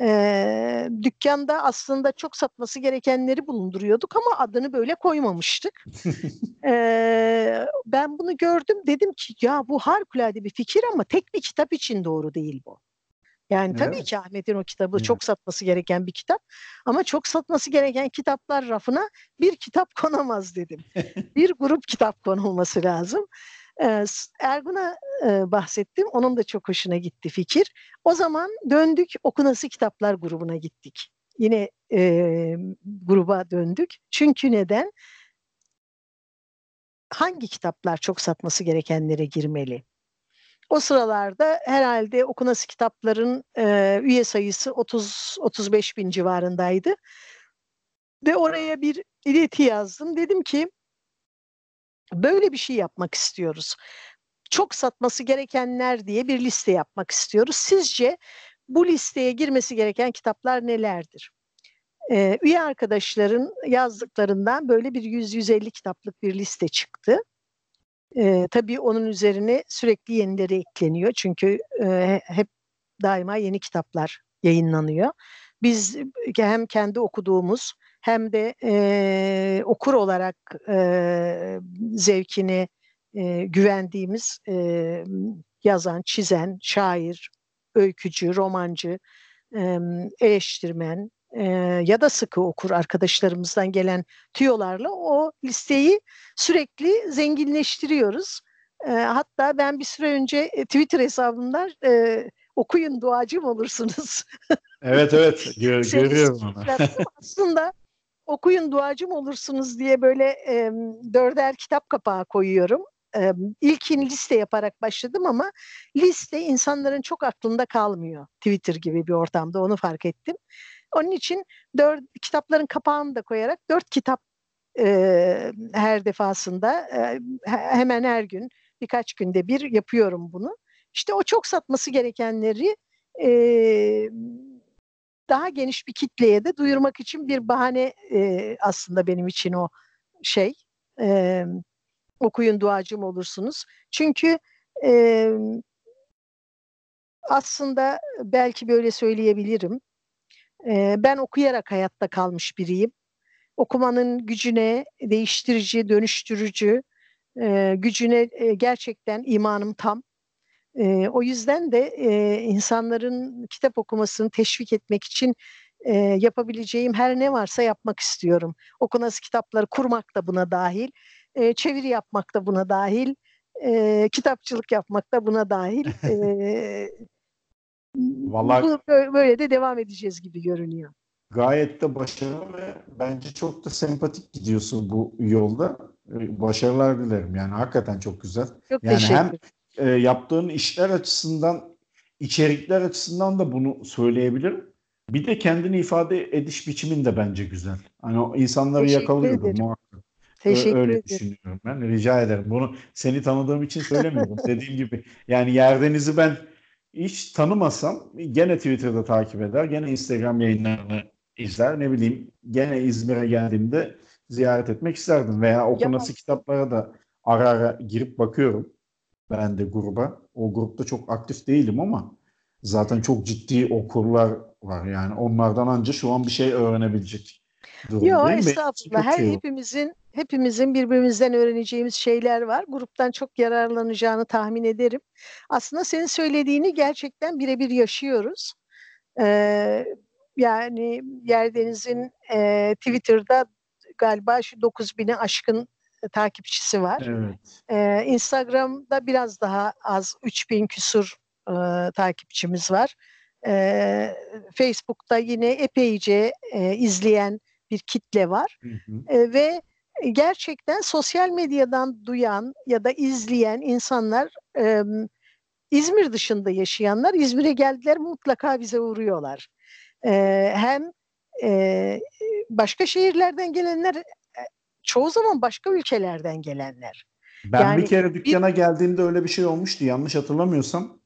e, dükkanda aslında çok satması gerekenleri bulunduruyorduk ama adını böyle koymamıştık. e, ben bunu gördüm dedim ki ya bu harikulade bir fikir ama tek bir kitap için doğru değil bu. Yani evet. tabii ki Ahmet'in o kitabı evet. çok satması gereken bir kitap ama çok satması gereken kitaplar rafına bir kitap konamaz dedim. bir grup kitap konulması lazım. Ergun'a bahsettim. Onun da çok hoşuna gitti fikir. O zaman döndük Okunası Kitaplar grubuna gittik. Yine e, gruba döndük. Çünkü neden? Hangi kitaplar çok satması gerekenlere girmeli? O sıralarda herhalde okunası kitapların e, üye sayısı 30-35 bin civarındaydı. Ve oraya bir ileti yazdım. Dedim ki Böyle bir şey yapmak istiyoruz. Çok satması gerekenler diye bir liste yapmak istiyoruz. Sizce bu listeye girmesi gereken kitaplar nelerdir? Ee, üye arkadaşların yazdıklarından böyle bir 100-150 kitaplık bir liste çıktı. Ee, tabii onun üzerine sürekli yenileri ekleniyor. Çünkü e, hep daima yeni kitaplar yayınlanıyor. Biz hem kendi okuduğumuz hem de e, okur olarak e, zevkini e, güvendiğimiz e, yazan, çizen, şair, öykücü, romancı, e, eleştirmen e, ya da sıkı okur arkadaşlarımızdan gelen tüyolarla o listeyi sürekli zenginleştiriyoruz. E, hatta ben bir süre önce Twitter hesabımdan e, okuyun duacım olursunuz. Evet evet gör, görüyorum onu. Aslında okuyun duacım olursunuz diye böyle e, dörder kitap kapağı koyuyorum. E, ilkin liste yaparak başladım ama liste insanların çok aklında kalmıyor. Twitter gibi bir ortamda onu fark ettim. Onun için dört kitapların kapağını da koyarak dört kitap e, her defasında e, hemen her gün birkaç günde bir yapıyorum bunu. İşte o çok satması gerekenleri e, daha geniş bir kitleye de duyurmak için bir bahane e, aslında benim için o şey. E, okuyun duacım olursunuz. Çünkü e, aslında belki böyle söyleyebilirim. E, ben okuyarak hayatta kalmış biriyim. Okumanın gücüne, değiştirici, dönüştürücü e, gücüne e, gerçekten imanım tam. E, o yüzden de e, insanların kitap okumasını teşvik etmek için e, yapabileceğim her ne varsa yapmak istiyorum. Okunası kitapları kurmak da buna dahil, e, çeviri yapmak da buna dahil, e, kitapçılık yapmak da buna dahil. E, Vallahi bu, böyle de devam edeceğiz gibi görünüyor. Gayet de başarılı ve bence çok da sempatik gidiyorsun bu yolda. Başarılar dilerim yani hakikaten çok güzel. Çok yani teşekkür hem e, yaptığın işler açısından, içerikler açısından da bunu söyleyebilirim. Bir de kendini ifade ediş biçimin de bence güzel. Hani o insanları yakalıyordur muhakkak. Teşekkür Öyle ederim. düşünüyorum ben. Rica ederim. Bunu seni tanıdığım için söylemiyorum. Dediğim gibi. Yani Yerdeniz'i ben hiç tanımasam gene Twitter'da takip eder. Gene Instagram yayınlarını izler. Ne bileyim gene İzmir'e geldiğimde ziyaret etmek isterdim. Veya okunası kitaplara da ara ara girip bakıyorum ben de gruba. O grupta çok aktif değilim ama zaten çok ciddi okurlar var yani. Onlardan anca şu an bir şey öğrenebilecek Yok estağfurullah. Her hepimizin hepimizin birbirimizden öğreneceğimiz şeyler var. Gruptan çok yararlanacağını tahmin ederim. Aslında senin söylediğini gerçekten birebir yaşıyoruz. Ee, yani Yerdeniz'in e, Twitter'da galiba şu 9000'i aşkın takipçisi var. Evet. Ee, Instagram'da biraz daha az 3000 küsur e, takipçimiz var. Ee, Facebook'ta yine epeyce e, izleyen bir kitle var. Hı hı. E, ve gerçekten sosyal medyadan duyan ya da izleyen insanlar e, İzmir dışında yaşayanlar İzmir'e geldiler mutlaka bize uğruyorlar. E, hem e, başka şehirlerden gelenler çoğu zaman başka ülkelerden gelenler. Ben yani bir kere dükkana bir, geldiğimde öyle bir şey olmuştu yanlış hatırlamıyorsam.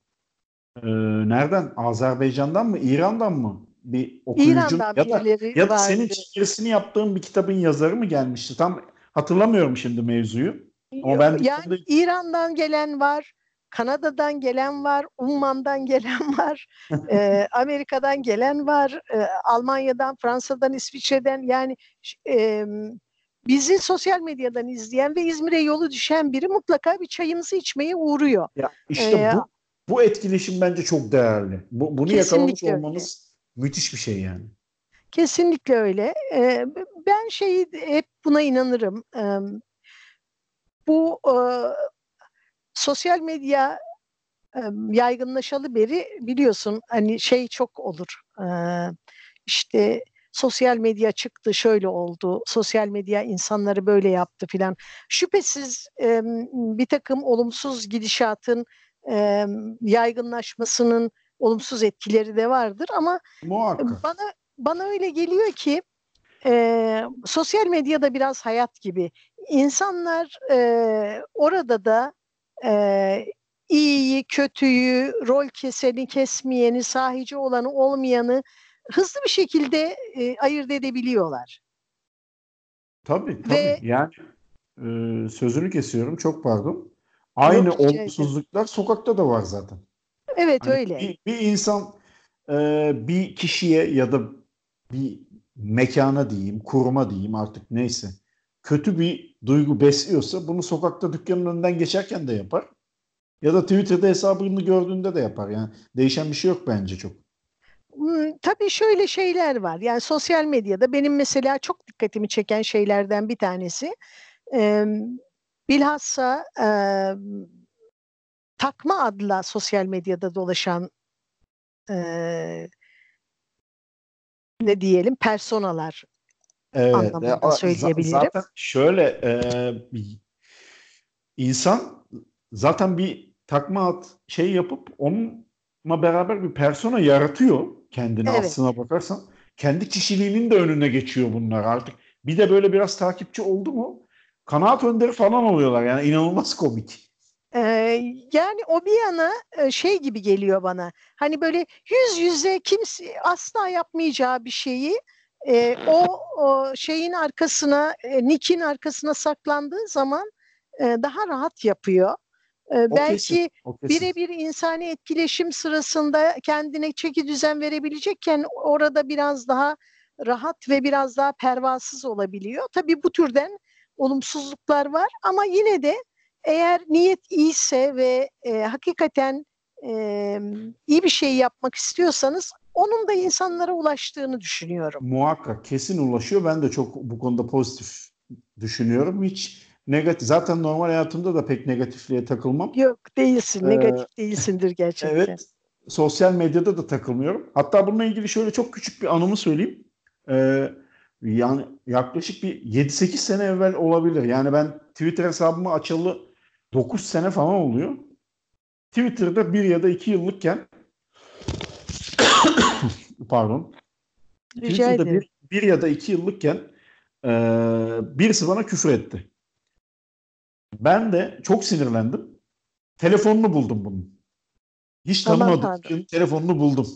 Ee, nereden? Azerbaycan'dan mı? İran'dan mı? Bir okuyucu İran'dan ya da, ya da senin çevirisini yaptığın bir kitabın yazarı mı gelmişti? Tam hatırlamıyorum şimdi mevzuyu. Ama ben yani dükkanda... İran'dan gelen var. Kanada'dan gelen var, Umman'dan gelen var, e, Amerika'dan gelen var, e, Almanya'dan, Fransa'dan, İsviçre'den yani e, bizi sosyal medyadan izleyen ve İzmir'e yolu düşen biri mutlaka bir çayımızı içmeye uğruyor. Ya işte ee, bu bu etkileşim bence çok değerli. Bu, bunu yakalamış olmamız öyle. müthiş bir şey yani. Kesinlikle öyle. Ee, ben şeyi hep buna inanırım. Ee, bu e, sosyal medya e, yaygınlaşalı beri biliyorsun hani şey çok olur. Ee, işte sosyal medya çıktı şöyle oldu, sosyal medya insanları böyle yaptı filan. Şüphesiz e, bir takım olumsuz gidişatın e, yaygınlaşmasının olumsuz etkileri de vardır ama Muhakkak. bana bana öyle geliyor ki e, sosyal medyada biraz hayat gibi. İnsanlar e, orada da e, iyiyi, kötüyü, rol keseni, kesmeyeni, sahici olanı, olmayanı hızlı bir şekilde e, ayırt edebiliyorlar. Tabii tabii. Ve, yani e, sözünü kesiyorum çok pardon. Aynı yok, olumsuzluklar şey, sokakta da var zaten. Evet hani öyle. Bir, bir insan e, bir kişiye ya da bir mekana diyeyim, kuruma diyeyim artık neyse kötü bir duygu besliyorsa bunu sokakta dükkanın önünden geçerken de yapar. Ya da Twitter'da hesabını gördüğünde de yapar. Yani değişen bir şey yok bence çok. Tabii şöyle şeyler var. Yani sosyal medyada benim mesela çok dikkatimi çeken şeylerden bir tanesi e, bilhassa e, takma adla sosyal medyada dolaşan e, ne diyelim personalar evet, anlamında söyleyebilirim. Zaten şöyle e, insan zaten bir takma ad şey yapıp onunla beraber bir persona yaratıyor kendine evet. aslına bakarsan. Kendi kişiliğinin de önüne geçiyor bunlar artık. Bir de böyle biraz takipçi oldu mu kanaat önderi falan oluyorlar. Yani inanılmaz komik. Ee, yani o bir yana şey gibi geliyor bana. Hani böyle yüz yüze kimse asla yapmayacağı bir şeyi e, o, o şeyin arkasına, e, Nick'in arkasına saklandığı zaman e, daha rahat yapıyor. Ee, belki birebir insani etkileşim sırasında kendine çeki düzen verebilecekken orada biraz daha rahat ve biraz daha pervasız olabiliyor. Tabii bu türden olumsuzluklar var ama yine de eğer niyet iyiyse ve e, hakikaten e, iyi bir şey yapmak istiyorsanız onun da insanlara ulaştığını düşünüyorum. Muhakkak kesin ulaşıyor. Ben de çok bu konuda pozitif düşünüyorum. Hiç negatif zaten normal hayatımda da pek negatifliğe takılmam. Yok değilsin. Ee, negatif değilsindir gerçekten. Evet. Sosyal medyada da takılmıyorum. Hatta bununla ilgili şöyle çok küçük bir anımı söyleyeyim. Ee, yani yaklaşık bir 7-8 sene evvel olabilir. Yani ben Twitter hesabımı açalı 9 sene falan oluyor. Twitter'da bir ya da iki yıllıkken pardon. Rica Twitter'da ederim. bir, bir ya da iki yıllıkken e, birisi bana küfür etti. Ben de çok sinirlendim. Telefonunu buldum bunun. Hiç tanımadım. Telefonunu buldum.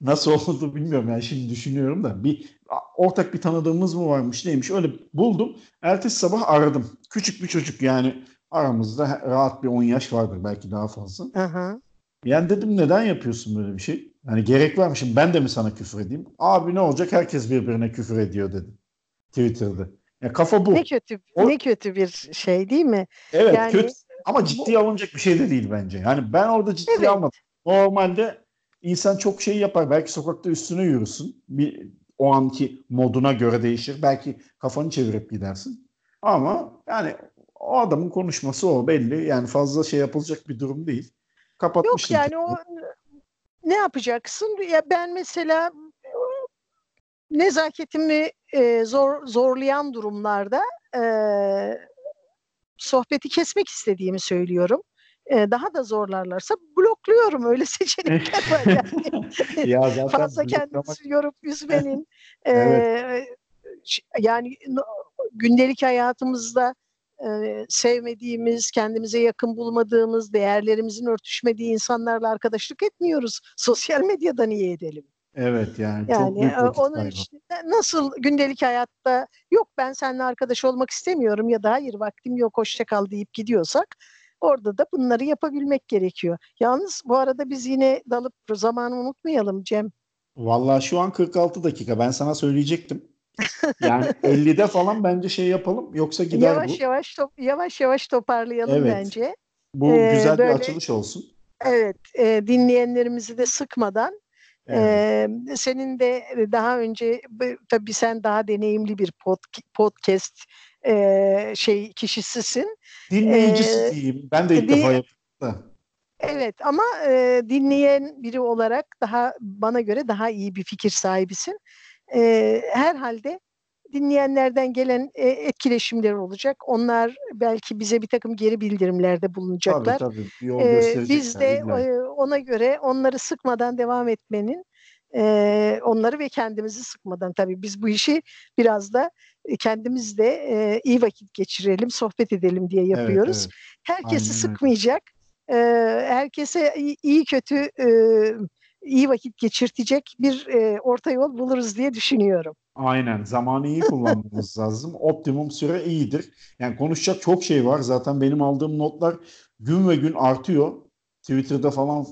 Nasıl oldu bilmiyorum yani şimdi düşünüyorum da bir ortak bir tanıdığımız mı varmış neymiş öyle buldum. Ertesi sabah aradım. Küçük bir çocuk yani aramızda rahat bir 10 yaş vardır belki daha fazla. Hı hı. Yani dedim neden yapıyorsun böyle bir şey? Hani gerek var mı şimdi ben de mi sana küfür edeyim? Abi ne olacak herkes birbirine küfür ediyor dedi. Twitter'da. Ya kafa bu. Ne kötü o, ne kötü bir şey değil mi? Evet yani, kötü ama ciddiye alınacak bir şey de değil bence. Yani ben orada ciddiye evet. almadım. Normalde insan çok şey yapar. Belki sokakta üstüne yürüsün. Bir o anki moduna göre değişir. Belki kafanı çevirip gidersin. Ama yani o adamın konuşması o belli. Yani fazla şey yapılacak bir durum değil. Kapatmıştım. Yok yani o ne yapacaksın? Ya ben mesela nezaketimi e, zor zorlayan durumlarda e, sohbeti kesmek istediğimi söylüyorum. E, daha da zorlarlarsa blokluyorum. Öyle seçenekler var yani. ya zaten Fazla kendimizi yorup üzmenin. e, evet. Yani gündelik hayatımızda e, sevmediğimiz, kendimize yakın bulmadığımız, değerlerimizin örtüşmediği insanlarla arkadaşlık etmiyoruz. Sosyal medyada niye edelim? Evet yani, yani çok büyük vakit onun için nasıl gündelik hayatta yok ben seninle arkadaş olmak istemiyorum ya da hayır vaktim yok hoşça kal deyip gidiyorsak orada da bunları yapabilmek gerekiyor. Yalnız bu arada biz yine dalıp zamanı unutmayalım Cem. Vallahi şu an 46 dakika ben sana söyleyecektim. Yani 50'de falan bence şey yapalım yoksa gider yavaş bu. Yavaş top, yavaş yavaş toparlayalım evet. bence. Bu ee, güzel böyle, bir açılış olsun. Evet, e, dinleyenlerimizi de sıkmadan Evet. Ee, senin de daha önce tabii sen daha deneyimli bir pod, podcast e, şey kişisisin. Dinleyicisi ee, diyeyim. Ben de ilk din, defa yaptım. Evet ama e, dinleyen biri olarak daha bana göre daha iyi bir fikir sahibisin. E, herhalde dinleyenlerden gelen e, etkileşimler olacak. Onlar belki bize bir takım geri bildirimlerde bulunacaklar. Tabii tabii. Yol e, biz de e, ona göre onları sıkmadan devam etmenin e, onları ve kendimizi sıkmadan tabii biz bu işi biraz da kendimiz de e, iyi vakit geçirelim, sohbet edelim diye yapıyoruz. Evet, evet. Herkesi Aynen sıkmayacak, e, herkese iyi, iyi kötü e, iyi vakit geçirtecek bir e, orta yol buluruz diye düşünüyorum. Aynen. Zamanı iyi kullanmamız lazım. Optimum süre iyidir. Yani konuşacak çok şey var. Zaten benim aldığım notlar gün ve gün artıyor. Twitter'da falan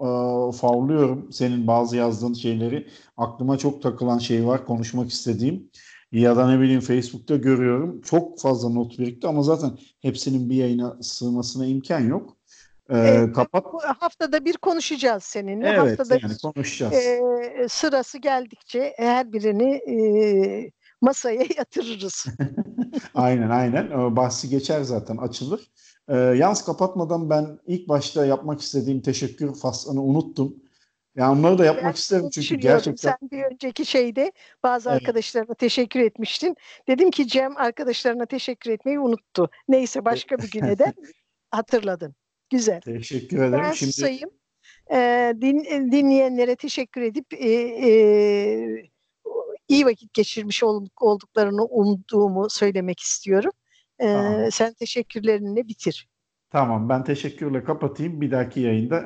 e, favlıyorum senin bazı yazdığın şeyleri. Aklıma çok takılan şey var konuşmak istediğim. Ya da ne bileyim Facebook'ta görüyorum. Çok fazla not birikti ama zaten hepsinin bir yayına sığmasına imkan yok. Ee, kapat. Haftada bir konuşacağız seninle. Evet haftada yani bir, konuşacağız. E, sırası geldikçe her birini e, masaya yatırırız. aynen aynen. Bahsi geçer zaten açılır. E, yalnız kapatmadan ben ilk başta yapmak istediğim teşekkür faslını unuttum. Yani onları da yapmak ben isterim çünkü gerçekten. Sen bir önceki şeyde bazı evet. arkadaşlarına teşekkür etmiştin. Dedim ki Cem arkadaşlarına teşekkür etmeyi unuttu. Neyse başka bir güne de hatırladın. Güzel. Teşekkür ederim. Ben Şimdi... susayım. Ee, din, dinleyenlere teşekkür edip e, e, iyi vakit geçirmiş olduklarını umduğumu söylemek istiyorum. Tamam. Sen teşekkürlerini bitir. Tamam ben teşekkürle kapatayım. Bir dahaki yayında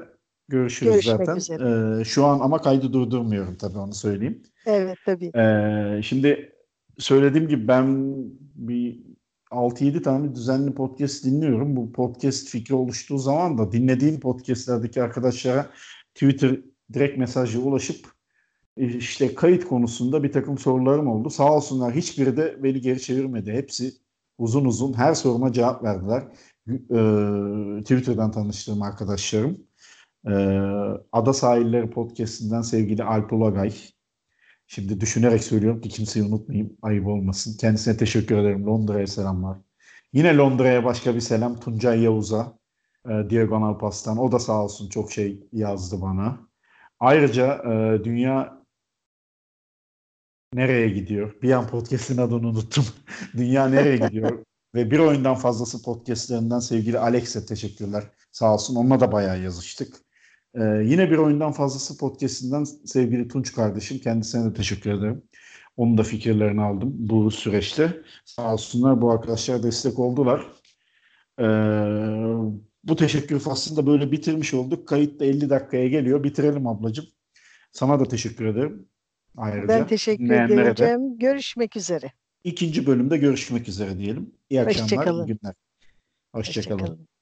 görüşürüz Görüşmek zaten. Üzere. Ee, şu an ama kaydı durdurmuyorum tabii onu söyleyeyim. Evet tabii. Ee, şimdi söylediğim gibi ben bir 6-7 tane düzenli podcast dinliyorum. Bu podcast fikri oluştuğu zaman da dinlediğim podcastlerdeki arkadaşlara Twitter direkt mesajı ulaşıp e, işte kayıt konusunda bir takım sorularım oldu. Sağ olsunlar hiçbiri de beni geri çevirmedi. Hepsi uzun uzun her soruma cevap verdiler. Ee, Twitter'dan tanıştığım arkadaşlarım. Ee, Ada Sahilleri Podcast'inden sevgili Alp Ulagay, Şimdi düşünerek söylüyorum ki kimseyi unutmayayım. Ayıp olmasın. Kendisine teşekkür ederim. Londra'ya selamlar. Yine Londra'ya başka bir selam. Tuncay Yavuz'a. E, Diagonal Pas'tan. O da sağ olsun çok şey yazdı bana. Ayrıca e, dünya nereye gidiyor? Bir an podcast'in adını unuttum. dünya nereye gidiyor? Ve bir oyundan fazlası podcastlerinden sevgili Alex'e teşekkürler. Sağ olsun. Onunla da bayağı yazıştık. Ee, yine bir oyundan fazlası podcast'inden sevgili Tunç kardeşim. Kendisine de teşekkür ederim. Onun da fikirlerini aldım bu süreçte. Sağ olsunlar bu arkadaşlar destek oldular. Ee, bu teşekkür faslında böyle bitirmiş olduk. Kayıt da 50 dakikaya geliyor. Bitirelim ablacığım. Sana da teşekkür ederim. Ayrıca. Ben teşekkür ederim. Görüşmek üzere. İkinci bölümde görüşmek üzere diyelim. İyi akşamlar, Hoşçakalın. iyi günler. Hoşçakalın. Hoşçakalın.